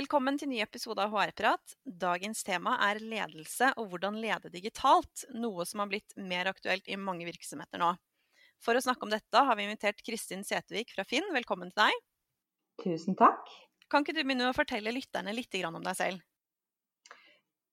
Velkommen til ny episode av HR-prat. Dagens tema er ledelse og hvordan lede digitalt, noe som har blitt mer aktuelt i mange virksomheter nå. For å snakke om dette har vi invitert Kristin Setevik fra Finn. Velkommen til deg. Tusen takk. Kan ikke du begynne å fortelle lytterne litt om deg selv?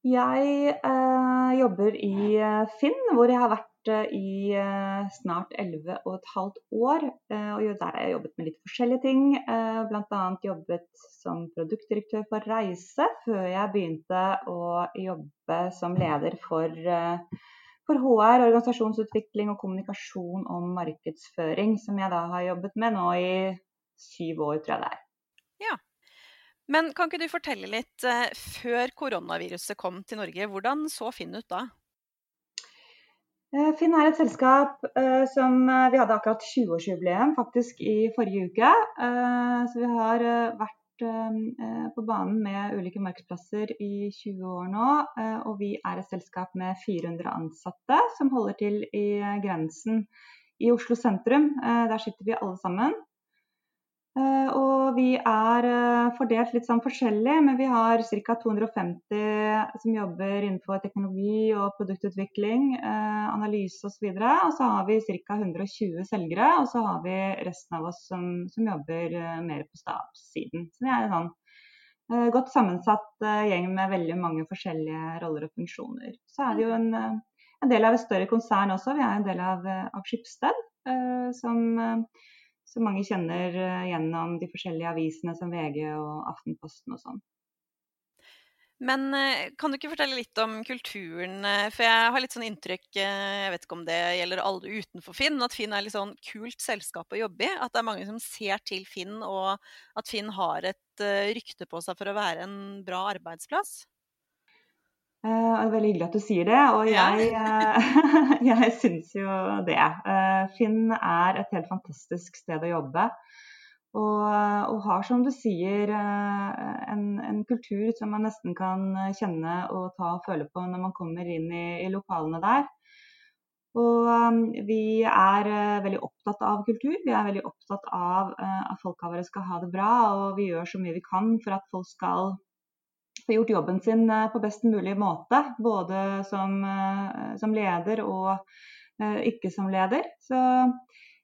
Jeg eh, jobber i eh, Finn, hvor jeg har vært eh, i eh, snart 11 og et halvt år. Eh, og der har jeg jobbet med litt forskjellige ting. Eh, Bl.a. jobbet som produktdirektør for Reise, før jeg begynte å jobbe som leder for, for HR, organisasjonsutvikling og kommunikasjon om markedsføring, som jeg da har jobbet med nå i syv år, tror jeg det er. Ja, men kan ikke du fortelle litt, før koronaviruset kom til Norge, hvordan så Finn ut da? Eh, Finn er et selskap uh, som Vi hadde akkurat 20-årsjubileum faktisk i forrige uke. Så vi har vært på banen med ulike markedsplasser i 20 år nå. og vi er et selskap med 400 ansatte som holder til i grensen i Oslo sentrum. der sitter vi alle sammen. Eh, og vi er eh, fordelt litt sånn forskjellig, men vi har ca. 250 som jobber innenfor teknologi og produktutvikling, eh, analyse osv. Og, og så har vi ca. 120 selgere, og så har vi resten av oss som, som jobber mer på stabssiden. Så vi er en sånn godt sammensatt gjeng med veldig mange forskjellige roller og funksjoner. Så er vi jo en, en del av et større konsern også. Vi er en del av, av Skipsted, som som mange kjenner eh, gjennom de forskjellige avisene som VG og Aftenposten og sånn. Men eh, kan du ikke fortelle litt om kulturen? Eh, for jeg har litt sånn inntrykk, jeg vet ikke om det gjelder alle utenfor Finn, at Finn er litt sånn kult selskap å jobbe i. At det er mange som ser til Finn, og at Finn har et rykte på seg for å være en bra arbeidsplass? Uh, det er veldig hyggelig at du sier det, og jeg, uh, jeg syns jo det. Uh, Finn er et helt fantastisk sted å jobbe. Og, og har, som du sier, en, en, kultur som man nesten kan kjenne og ta og føle på når man kommer inn i, i lokalene der. Og um, vi er veldig opptatt av kultur. Vi er veldig opptatt av at folka våre skal ha det bra. Og vi gjør så mye vi kan for at folk skal får gjort jobben sin eh, på best mulig måte. Både som, eh, som leder og eh, ikke som leder. Så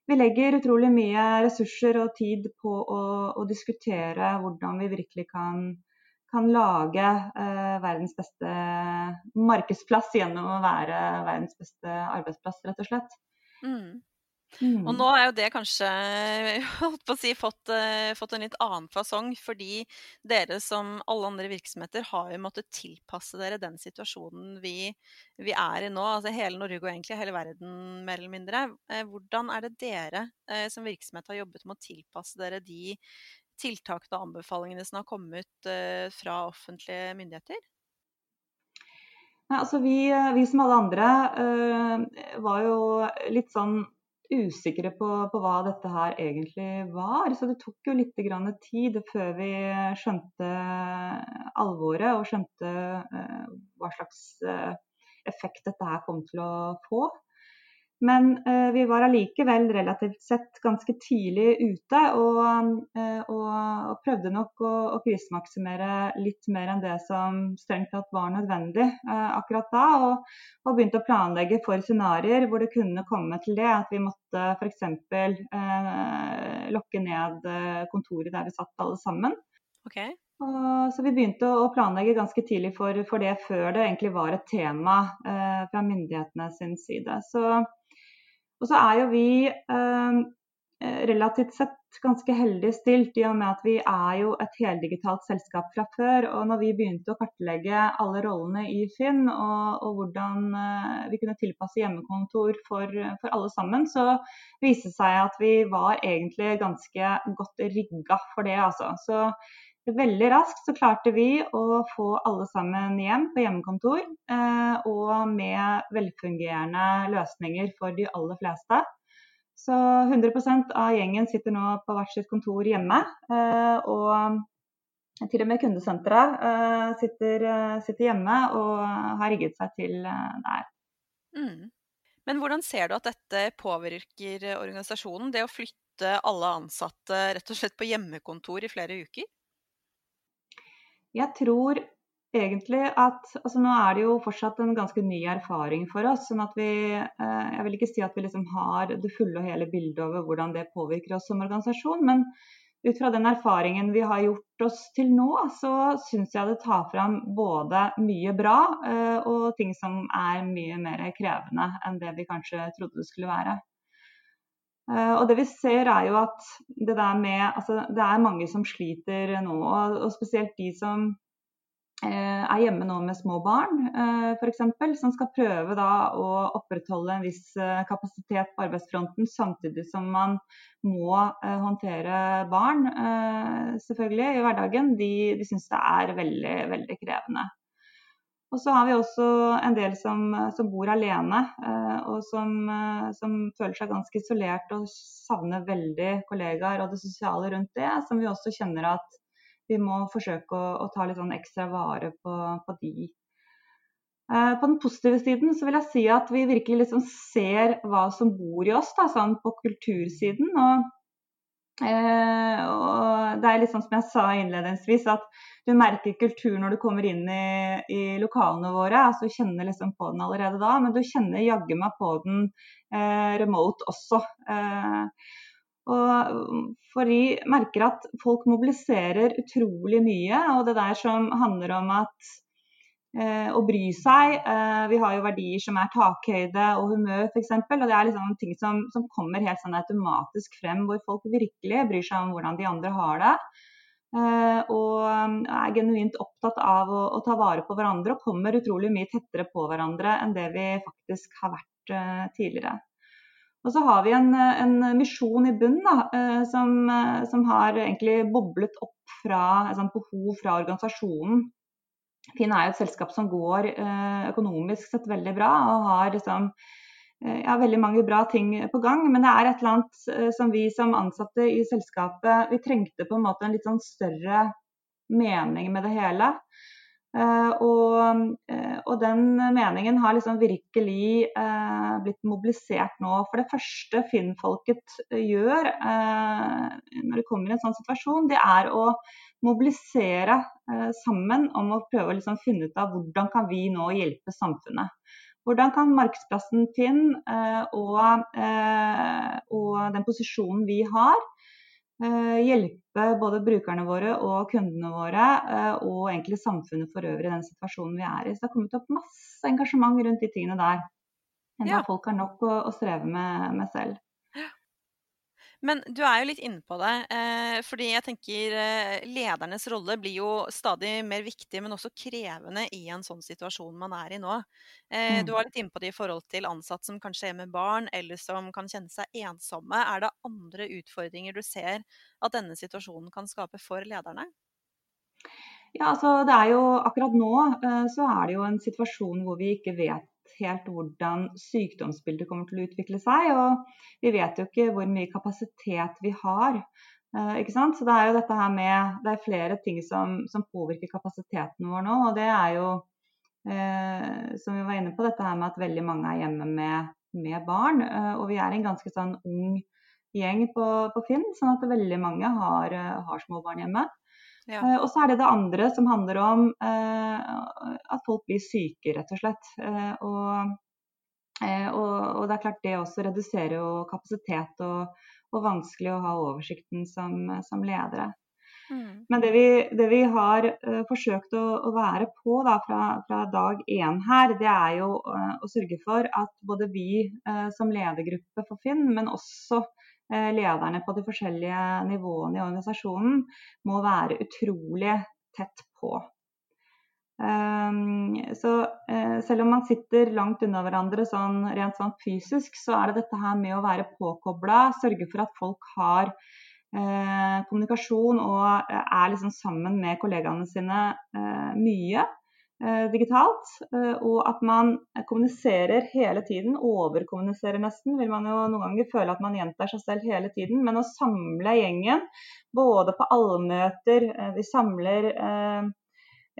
vi legger utrolig mye ressurser og tid på å, å diskutere hvordan vi virkelig kan, kan lage eh, verdens beste markedsplass gjennom å være verdens beste arbeidsplass, rett og slett. Mm. Mm. Og nå er jo det kanskje holdt på å si, fått, uh, fått, en litt annen fasong, fordi dere som alle andre virksomheter har jo måttet tilpasse dere den situasjonen vi, vi er i nå. Altså hele Norge og egentlig hele verden, mer eller mindre. Uh, hvordan er det dere uh, som virksomhet har jobbet med å tilpasse dere de tiltakene og anbefalingene som har kommet fra offentlige myndigheter? Ja, altså vi, vi, som alle andre var jo litt sånn usikre på, på, hva dette her egentlig var. Så det tok jo litt tid før vi skjønte alvoret og skjønte uh, hva slags uh, effekt dette her kom til å få. Men eh, vi var allikevel relativt sett ganske tidlig ute, og, eh, og, og prøvde nok å, å, krisemaksimere litt mer enn det som strengt tatt var nødvendig eh, akkurat da. Og, og, begynte å planlegge for scenarioer hvor det kunne komme til det at vi måtte f.eks. Eh, lokke ned kontoret der vi satt alle sammen. Okay. Og, så vi begynte å planlegge ganske tidlig for, for det, før det egentlig var et tema eh, fra myndighetene sin side. Så og så er jo vi eh, relativt sett ganske heldig stilt, i og med at vi er jo et heldigitalt selskap fra før. Og når vi begynte å kartlegge alle rollene i Finn, og, og hvordan eh, vi kunne tilpasse hjemmekontor for, for, alle sammen, så viste det seg at vi var egentlig ganske godt rigga for det. Altså. Så veldig raskt så klarte vi å få alle sammen hjem på hjemmekontor. Eh, og med velfungerende løsninger for de aller fleste. Så 100% av gjengen sitter nå på hvert sitt kontor hjemme. Eh, og til og med kundesenteret eh, sitter, sitter, hjemme og har rigget seg til der. Mm. Men hvordan ser du at dette påvirker organisasjonen? Det å flytte alle ansatte rett og slett på hjemmekontor i flere uker? Jeg tror egentlig at altså Nå er det jo fortsatt en ganske ny erfaring for oss. sånn at vi, eh, Jeg vil ikke si at vi liksom har det fulle og hele bildet over hvordan det påvirker oss som organisasjon. Men ut fra den erfaringen vi har gjort oss til nå, så syns jeg det tar fram både mye bra eh, og ting som er mye mer krevende enn det vi kanskje trodde det skulle være. Uh, og det vi ser er jo at det med Altså det er mange som sliter nå, og, spesielt de som uh, er hjemme nå med små barn uh, f.eks. Som skal prøve å opprettholde en viss kapasitet på arbeidsfronten samtidig som man må håndtere barn selvfølgelig i hverdagen. De, de syns det er veldig, veldig krevende. Og så har vi også en del som, som bor alene, eh, og som, eh, som, føler seg ganske isolert og savner veldig kollegaer og det sosiale rundt det. Som vi også kjenner at vi må forsøke å, å ta litt sånn ekstra vare på, på de. Eh, på den positive siden så vil jeg si at vi virkelig liksom ser hva som bor i oss, da, sånn på kultursiden. Og, og det er litt sånn som jeg sa innledningsvis, at du merker kultur når du kommer inn i, i lokalene våre. altså Du kjenner liksom på den allerede da, men du kjenner jaggu meg på den eh, remote også. Eh, og for vi merker at folk mobiliserer utrolig mye. Og det der som handler om at eh, å bry seg. Eh, vi har jo verdier som er takhøyde og humør f.eks. Og det er liksom ting som, som kommer helt sånn automatisk frem, hvor folk virkelig bryr seg om hvordan de andre har det. Eh, og er genuint opptatt av å, å, ta vare på hverandre og kommer utrolig mye tettere på hverandre enn det vi faktisk har vært tidligere. Og så har vi en, en misjon i bunnen da, som, som, har egentlig boblet opp fra et sånt behov fra organisasjonen. Finn er jo et selskap som går økonomisk sett veldig bra og har liksom Eh, ja, veldig mange bra ting på gang. Men det er et eller annet eh, som vi som ansatte i selskapet Vi trengte på en måte en litt sånn større mening med det hele. Uh, og, uh, og, den meningen har liksom virkelig uh, blitt mobilisert nå. For det første Finn-folket gjør når de kommer i en sånn situasjon, det er å mobilisere sammen om å prøve å liksom finne ut av hvordan kan vi nå hjelpe samfunnet. Hvordan kan markedsplassen Finn eh, og, eh, og, den posisjonen vi har, eh, hjelpe både brukerne våre og kundene våre og egentlig samfunnet for øvrig i den situasjonen vi er i. Så det har kommet opp masse engasjement rundt de tingene der. Enda ja. folk har nok å, å streve med, med selv. Men du er jo litt inne på det. Eh, fordi jeg tenker eh, ledernes rolle blir jo stadig mer viktig, men også krevende i en sånn situasjon man er i nå. Eh, mm. Du var litt inne på det i forhold til ansatte som kanskje er med barn, eller som kan kjenne seg ensomme. Er det andre utfordringer du ser at denne situasjonen kan skape for lederne? Ja, altså det er jo Akkurat nå så er det jo en situasjon hvor vi ikke vet helt hvordan sykdomsbildet kommer til å utvikle seg. Og vi vet jo ikke hvor mye kapasitet vi har. Eh, ikke sant? Så det er jo dette her med Det er flere ting som, som påvirker kapasiteten vår nå. Og det er jo, eh, som vi var inne på, dette her med at veldig mange er hjemme med, med barn. Eh, og vi er en ganske sånn ung gjeng på, på Finn, sånn at veldig mange har, eh, har små barn hjemme. Ja. Uh, og så er det det andre som handler om uh, at folk blir syke, rett og slett. Uh, og, og, og, det er klart det også reduserer jo kapasitet og, og vanskelig å ha oversikten som, som ledere. Mm. Men det vi, det vi har forsøkt å, å, være på da, fra, fra, dag én her, det er jo å sørge for at både vi som ledergruppe for Finn, men også Eh, lederne på de forskjellige nivåene i organisasjonen må være utrolig tett på. Um, så uh, selv om man sitter langt unna hverandre sånn, rent sånn fysisk, så er det dette her med å være påkobla, sørge for at folk har eh, kommunikasjon og er liksom sammen med kollegaene sine eh, mye eh, digitalt. Eh, og at man kommuniserer hele tiden, overkommuniserer nesten, vil man jo noen ganger føle at man gjentar seg selv hele tiden. Men å samle gjengen, både på allmøter, eh, vi samler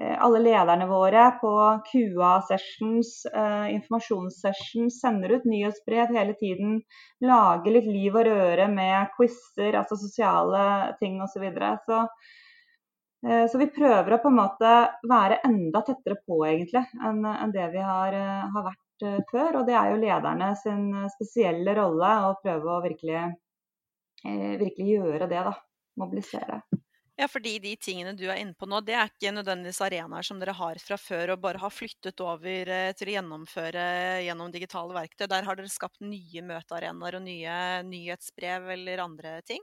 Eh, alle lederne våre på QA-sessions, eh, informasjonssessions, sender ut nyhetsbrev hele tiden. Lager litt liv og røre med quizer, altså sosiale ting osv. Så, videre. så eh, så vi prøver å på en måte være enda tettere på egentlig enn, det vi har, eh, har, vært eh, før. Og det er jo lederne sin spesielle rolle å prøve å virkelig, eh, virkelig gjøre det. da, Mobilisere. Ja, fordi de tingene du er inne på nå, det er ikke nødvendigvis arenaer som dere har fra før og bare har flyttet over eh, til å gjennomføre gjennom digitale verktøy. Der har dere skapt nye møtearenaer og nye nyhetsbrev eller andre ting?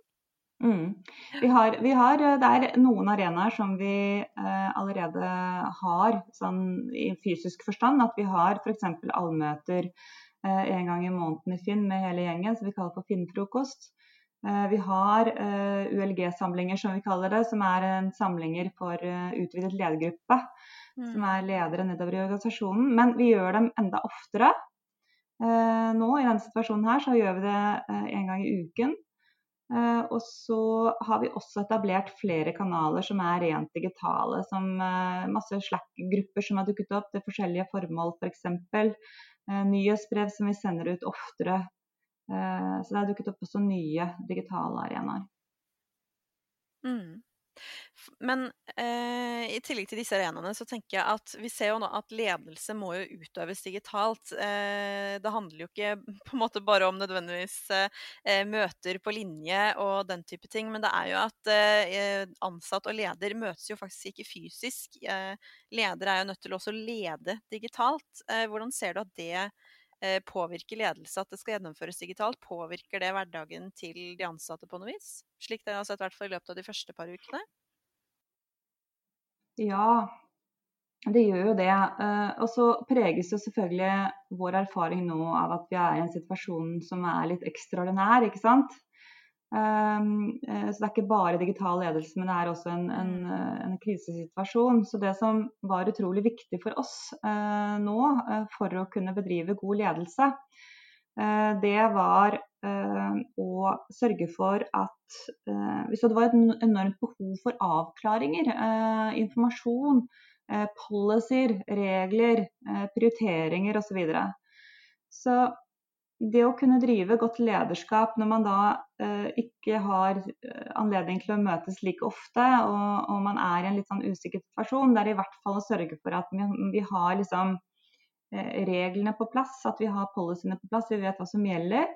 Mm. Vi har, vi har, eh, det er noen arenaer som vi eh, allerede har sånn, i fysisk forstand. At vi har f.eks. allmøter eh, en gang i måneden i Finn med hele gjengen, som vi kaller for Finnfrokost. Eh, vi har eh, ULG-samlinger, som vi kaller det, som er en samlinger for utvidet ledergruppe. Mm. Som er ledere nedover i organisasjonen. Men vi gjør dem enda oftere. Nå i denne situasjonen her så gjør vi det en gang i uken. Og så har vi også etablert flere kanaler som er rent digitale. Som masse Slack-grupper som har dukket opp til forskjellige formål, f.eks. For nyhetsbrev som vi sender ut oftere Eh, så det har dukket opp også nye digitale arenaer. Mm. Men eh, i tillegg til disse arenaene, så tenker jeg at vi ser jo nå at ledelse må jo utøves digitalt. Eh, det handler jo ikke på en måte bare om nødvendigvis eh, møter på linje og den type ting, men det er jo at eh, ansatt og leder møtes jo faktisk ikke fysisk. Eh, leder er jo nødt til å også lede digitalt. hvordan ser du at det Eh, påvirker ledelse at det skal gjennomføres digitalt? Påvirker det hverdagen til de ansatte på noe vis? Slik dere har sett i hvert fall i løpet av de første par ukene? Ja, det gjør jo det. Eh, og så preges jo selvfølgelig vår erfaring nå av at vi er i en situasjon som er litt ekstraordinær, ikke sant. Um, så det er ikke bare digital ledelse, men det er også en, en, mm. eh, en krisesituasjon. Så det som var utrolig viktig for oss uh, nå uh, for å kunne bedrive god ledelse, uh, det var å sørge for at Så det var et enormt behov for avklaringer, informasjon, policyer, regler, prioriteringer osv. Så, videre. så det å kunne drive godt lederskap når man da eh, ikke har eh, anledning til å møtes like ofte, og, og, man er i en litt sånn usikker situasjon, det er i hvert fall å sørge for at vi, vi har liksom, eh, reglene på plass, at vi har policyene på plass, vi vet hva som gjelder.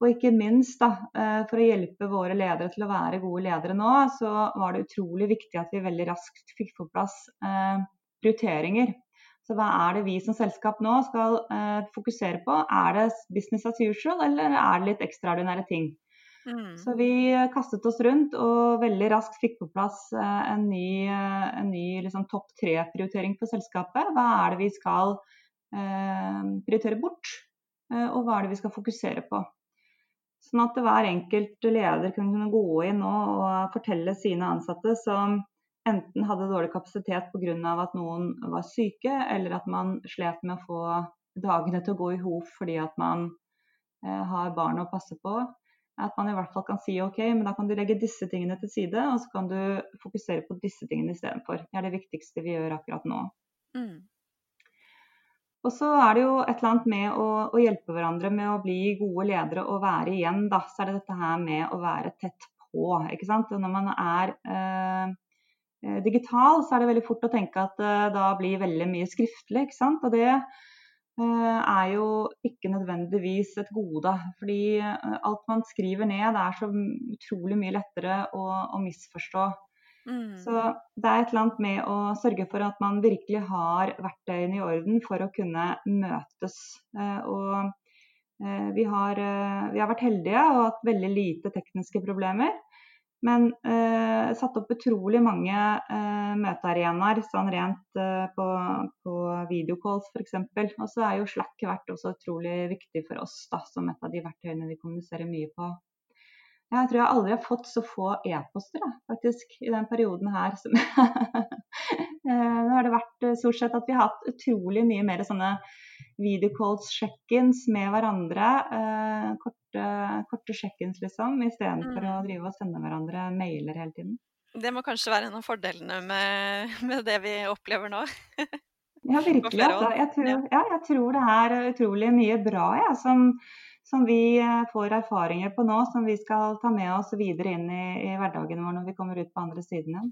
Og ikke minst, da, eh, for å hjelpe våre ledere til å være gode ledere nå, så var det utrolig viktig at vi veldig raskt fikk på plass prioriteringer. Så hva er det vi som selskap nå skal eh, fokusere på? Er det business as usual, eller er det litt ekstraordinære ting? Mm. Så vi kastet oss rundt og veldig raskt fikk på plass eh, en ny, eh, en ny liksom, topp tre-prioritering for selskapet. Hva er det vi skal eh, prioritere bort, eh, og hva er det vi skal fokusere på? Sånn at hver enkelt leder kunne gå inn og fortelle sine ansatte som enten hadde dårlig kapasitet pga. at noen var syke, eller at man slet med å få dagene til å gå i hop fordi at man eh, har barn å passe på. At man i hvert fall kan si OK, men da kan du legge disse tingene til side, og så kan du fokusere på disse tingene istedenfor. Det er det viktigste vi gjør akkurat nå. Mm. Og så er det jo et eller annet med å, å, hjelpe hverandre med å bli gode ledere og være igjen, da. Så er det dette her med å være tett på. ikke sant. Og når man er eh, digital, så er det veldig fort å tenke at det eh, da blir veldig mye skriftlig. ikke sant? Og det eh, er jo ikke nødvendigvis et gode. Fordi alt man skriver ned, det er så utrolig mye lettere å, å misforstå. Mm. Så det er et eller annet med å sørge for at man virkelig har verktøyene i orden for å kunne møtes. Og vi har, vi har vært heldige og hatt veldig lite tekniske problemer. Men eh, satt opp utrolig mange eh, møtearenaer sånn rent eh, på, på videocalls f.eks. Og så er jo Slack vært også utrolig viktig for oss da, som et av de verktøyene vi kommuniserer mye på. jeg tror jeg aldri har fått så få e-poster faktisk i den perioden her. Som Nå har det vært stort sett at vi har hatt utrolig mye mer sånne videocalls, check-ins med hverandre. Eh, korte, korte check-ins, liksom, istedenfor mm. å drive og sende hverandre mailer hele tiden. Det må kanskje være en av fordelene med, med det vi opplever nå? ja, virkelig. Altså. Jeg, tror, ja, jeg tror det er utrolig mye bra ja, som, som, vi eh, får erfaringer på nå, som vi skal ta med oss videre inn i, i hverdagen vår når vi kommer ut på andre siden igjen.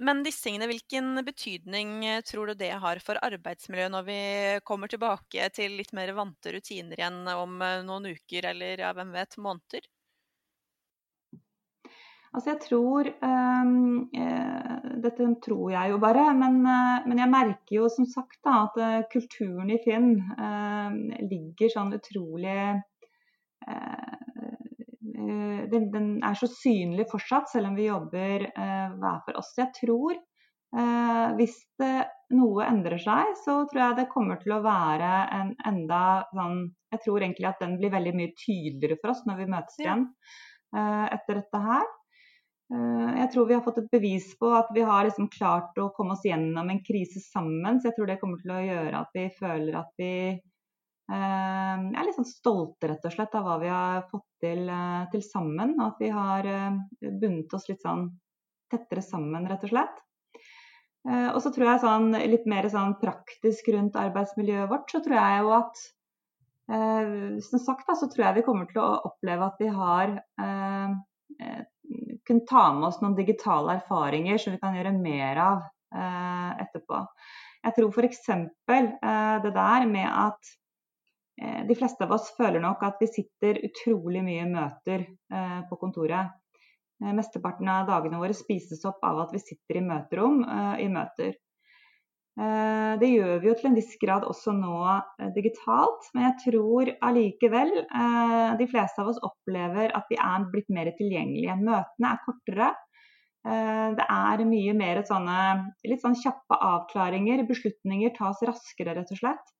Men disse tingene, hvilken betydning eh, tror du det har for arbeidsmiljøet når vi kommer tilbake til litt mer vante rutiner igjen om eh, noen uker eller ja, hvem vet, måneder? Altså jeg tror eh, Dette tror jeg jo bare, men, men, jeg merker jo som sagt da, at kulturen i Finn uh, ligger sånn utrolig den, den, er så synlig fortsatt, selv om vi jobber hver for oss. Jeg tror hvis det, noe endrer seg, så tror jeg det kommer til å være en enda sånn Jeg tror egentlig at den blir veldig mye tydeligere for oss når vi møtes igjen etter dette her. Eh, jeg tror vi har fått et bevis på at vi har liksom klart å komme oss gjennom en krise sammen. Så jeg tror det kommer til å gjøre at vi føler at vi eh, er litt sånn stolte rett og slett av hva vi har fått til, eh, til sammen. At vi har bundet oss litt sånn tettere sammen, rett og slett. Og så tror jeg sånn litt mer sånn praktisk rundt arbeidsmiljøet vårt, så tror jeg jo at som sagt da, så tror jeg vi kommer til å oppleve at vi har kunne ta med oss noen digitale erfaringer som vi kan gjøre mer av eh, etterpå. Jeg tror f.eks. Eh, det der med at eh, de fleste av oss føler nok at vi sitter utrolig mye møter eh, på kontoret. Eh, mesteparten av dagene våre spises opp av at vi sitter i møterom eh, i møter. Eh, det gjør vi jo til en viss grad også nå eh, digitalt, men jeg tror allikevel eh, de fleste av oss opplever at vi er blitt mer tilgjengelige. Møtene er kortere. Det er mye mer sånne litt sånn kjappe avklaringer. Beslutninger tas raskere, rett og slett.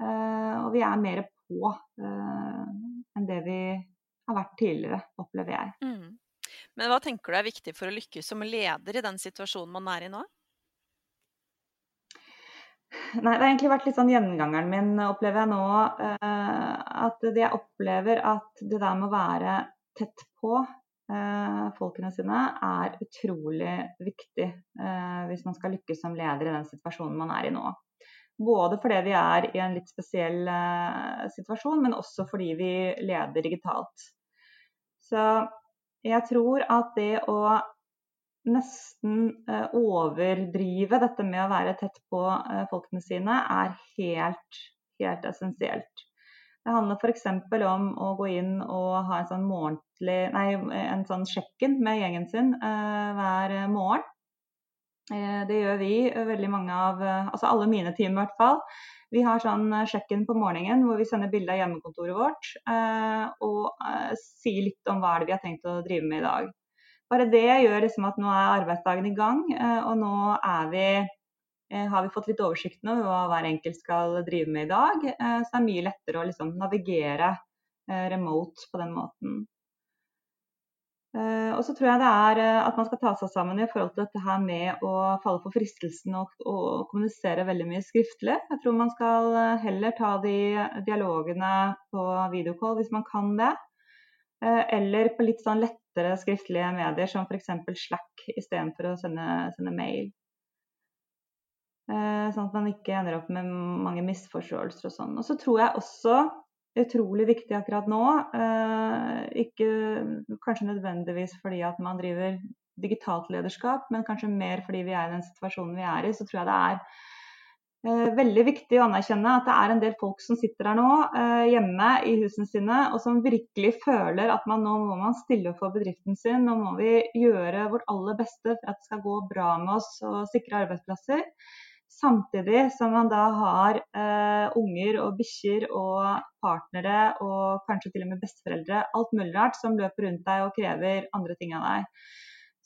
Og vi er mer på enn det vi har vært tidligere, opplever jeg. Mm. Men hva tenker du er viktig for å lykkes som leder i den situasjonen man er i nå? Nei, det har egentlig vært litt sånn gjengangeren min, opplever jeg nå. Uh, at det jeg opplever at det der med å være tett på uh, folkene sine, er utrolig viktig uh, hvis man skal lykkes som leder i den situasjonen man er i nå. Både fordi vi er i en litt spesiell situasjon, men også fordi vi leder digitalt. Så jeg tror at det å nesten eh, overdrive dette med å være tett på eh, folkene sine, er helt, helt essensielt. Det handler f.eks. om å gå inn og ha en sånn en sånn sjekk-in med gjengen sin eh, hver morgen. Eh, det gjør vi, veldig mange av Altså alle mine team i hvert fall. Vi har sånn sjekk-in på morgenen hvor vi sender bilde av hjemmekontoret vårt eh, og eh, sier litt om hva det vi har tenkt å drive med i dag. Bare det gjør liksom at nå er arbeidsdagen i gang, eh, og nå vi, eh, har vi fått litt oversikt over hva hver enkelt skal drive med i dag. Eh, så det er mye lettere å liksom navigere remote på den måten. Og så tror jeg det er at man skal ta seg sammen i forhold til dette her med å falle for fristelsen og, og kommunisere veldig mye skriftlig. Jeg tror man skal heller ta de dialogene på videocall hvis man kan det. Eller på litt sånn lettere skriftlige medier, som f.eks. Slack, istedenfor å sende, sende mail. Eh, sånn at man ikke ender opp med mange misforståelser og sånn. Og så tror jeg også, utrolig viktig akkurat nå, eh, ikke kanskje nødvendigvis fordi at man driver digitalt lederskap, men kanskje mer fordi vi er i den situasjonen vi er i, så tror jeg det er Eh, veldig viktig å anerkjenne at det er en del folk som sitter her nå eh, hjemme i husene sine, og som virkelig føler at man nå må man stille opp for bedriften sin. Nå må vi gjøre vårt aller beste for at det skal gå bra med oss og sikre arbeidsplasser. Samtidig som man da har eh, unger og bikkjer og partnere og kanskje til og med besteforeldre, alt mulig rart som løper rundt deg og krever andre ting av deg.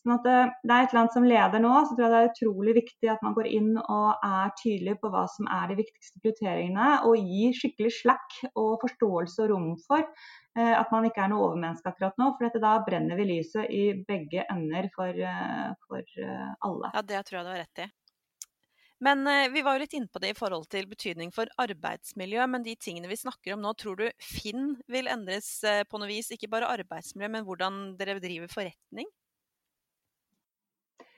Sånn at det, det er et eller annet som leder nå, så tror jeg det er utrolig viktig at man går inn og er tydelig på hva som er de viktigste prioriteringene, og gir skikkelig slakk og forståelse og rom for eh, at man ikke er noe overmenneske akkurat nå. For da brenner vi lyset i begge ender for, eh, for eh, alle. Ja, det tror jeg du har rett i. Men eh, vi var jo litt inne på det i forhold til betydning for arbeidsmiljø. Men de tingene vi snakker om nå, tror du Finn vil endres eh, på noe vis? Ikke bare arbeidsmiljø, men hvordan dere driver forretning?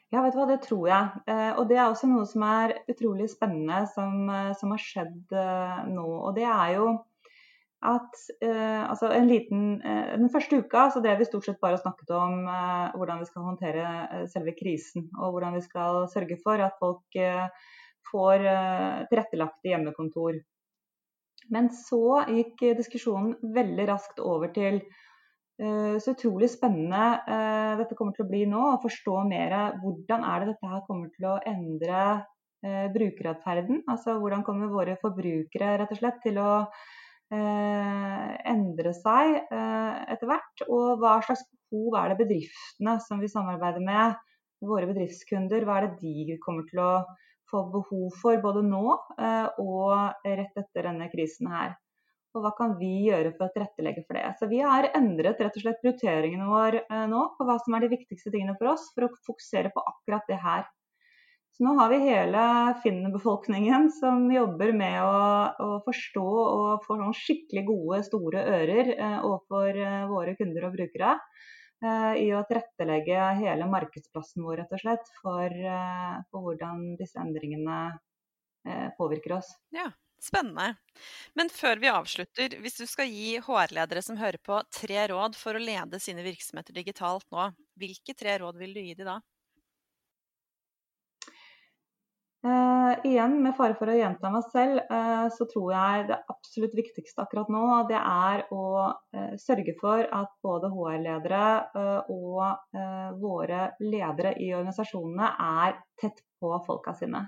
Ja, vet du hva, det tror jeg. Eh, og det er også noe som er utrolig spennende som, eh, som har skjedd eh, nå. Og det er jo at eh, altså en liten eh, Den første uka så drev vi stort sett bare og snakket om eh, hvordan vi skal håndtere eh, selve krisen. Og hvordan vi skal sørge for at folk eh, får eh, tilrettelagte hjemmekontor. Men så gikk diskusjonen veldig raskt over til så utrolig spennende dette kommer til å bli nå. Å forstå mer hvordan er det dette her kommer til å endre brukeratferden. Altså hvordan kommer våre forbrukere rett og slett til å endre seg eh, etter hvert. Og hva slags behov er det bedriftene som vi samarbeider med, våre bedriftskunder, hva er det de kommer til å få behov for både nå eh, og rett etter denne krisen her. Og hva kan vi gjøre for å tilrettelegge for det. Så vi har endret rett og slett prioriteringene våre nå på hva som er de viktigste tingene for oss, for å fokusere på akkurat det her. Så nå har vi hele Finn-befolkningen som jobber med å, å, forstå og få sånn skikkelig gode, store ører eh, overfor eh, våre kunder og brukere. Eh, I å tilrettelegge hele markedsplassen vår rett og slett for, eh, for hvordan disse endringene eh, påvirker oss. Ja, Spennende. Men før vi avslutter, hvis du skal gi HR-ledere som hører på, tre råd for å lede sine virksomheter digitalt nå, hvilke tre råd vil du gi dem da? Uh, igjen, med fare for å gjenta meg selv, eh, så tror jeg det absolutt viktigste akkurat nå det er å eh, sørge for at både HR-ledere og våre ledere i organisasjonene er tett på folka sine.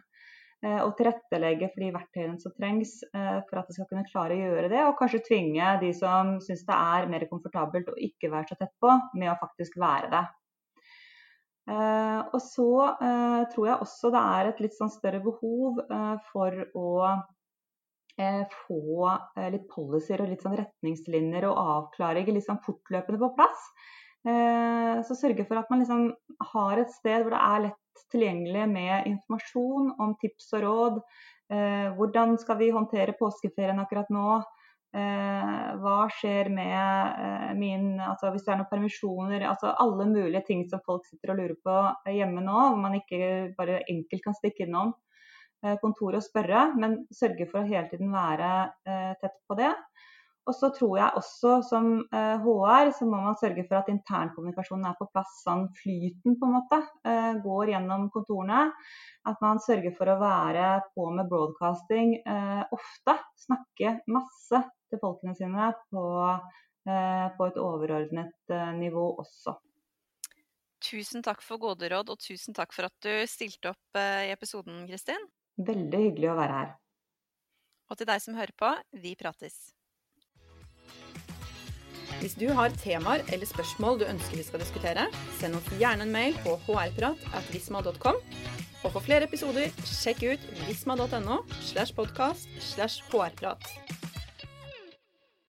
Og tilrettelegge for de verktøyene som trengs for at de skal kunne klare å gjøre det. Og kanskje tvinge de som syns det er mer komfortabelt å ikke være så tett på, med å faktisk være det. Eh, og så eh, tror jeg også det er et litt sånn større behov eh, for å få litt policyer og litt sånn retningslinjer og avklaringer litt sånn fortløpende på plass. Så sørge for at man liksom har et sted hvor det er lett tilgjengelig med informasjon om tips og råd. Hvordan skal vi håndtere påskeferien akkurat nå? Eh, hva skjer med eh, min altså Hvis det er noen permisjoner altså Alle mulige ting som folk sitter og lurer på hjemme nå, hvor man ikke bare enkelt kan stikke innom eh, kontoret og spørre, men sørge for å hele tiden være tett på det. Og så tror jeg også som HR så må man sørge for at internkommunikasjonen er på plass. Sånn flyten på en måte går gjennom kontorene. At man sørger for å være på med broadcasting ofte. Snakke masse til folkene sine på, eh, på et overordnet eh, nivå også. Tusen takk for gode råd, og tusen takk for at du stilte opp eh, i episoden, Kristin. Veldig hyggelig å være her. Og til deg som hører på, vi prates. Hvis du har temaer eller spørsmål du ønsker vi skal diskutere, send oss gjerne en mail på hrprat.visma.com. Og for flere episoder, sjekk ut visma.no slash podkast slash hrprat.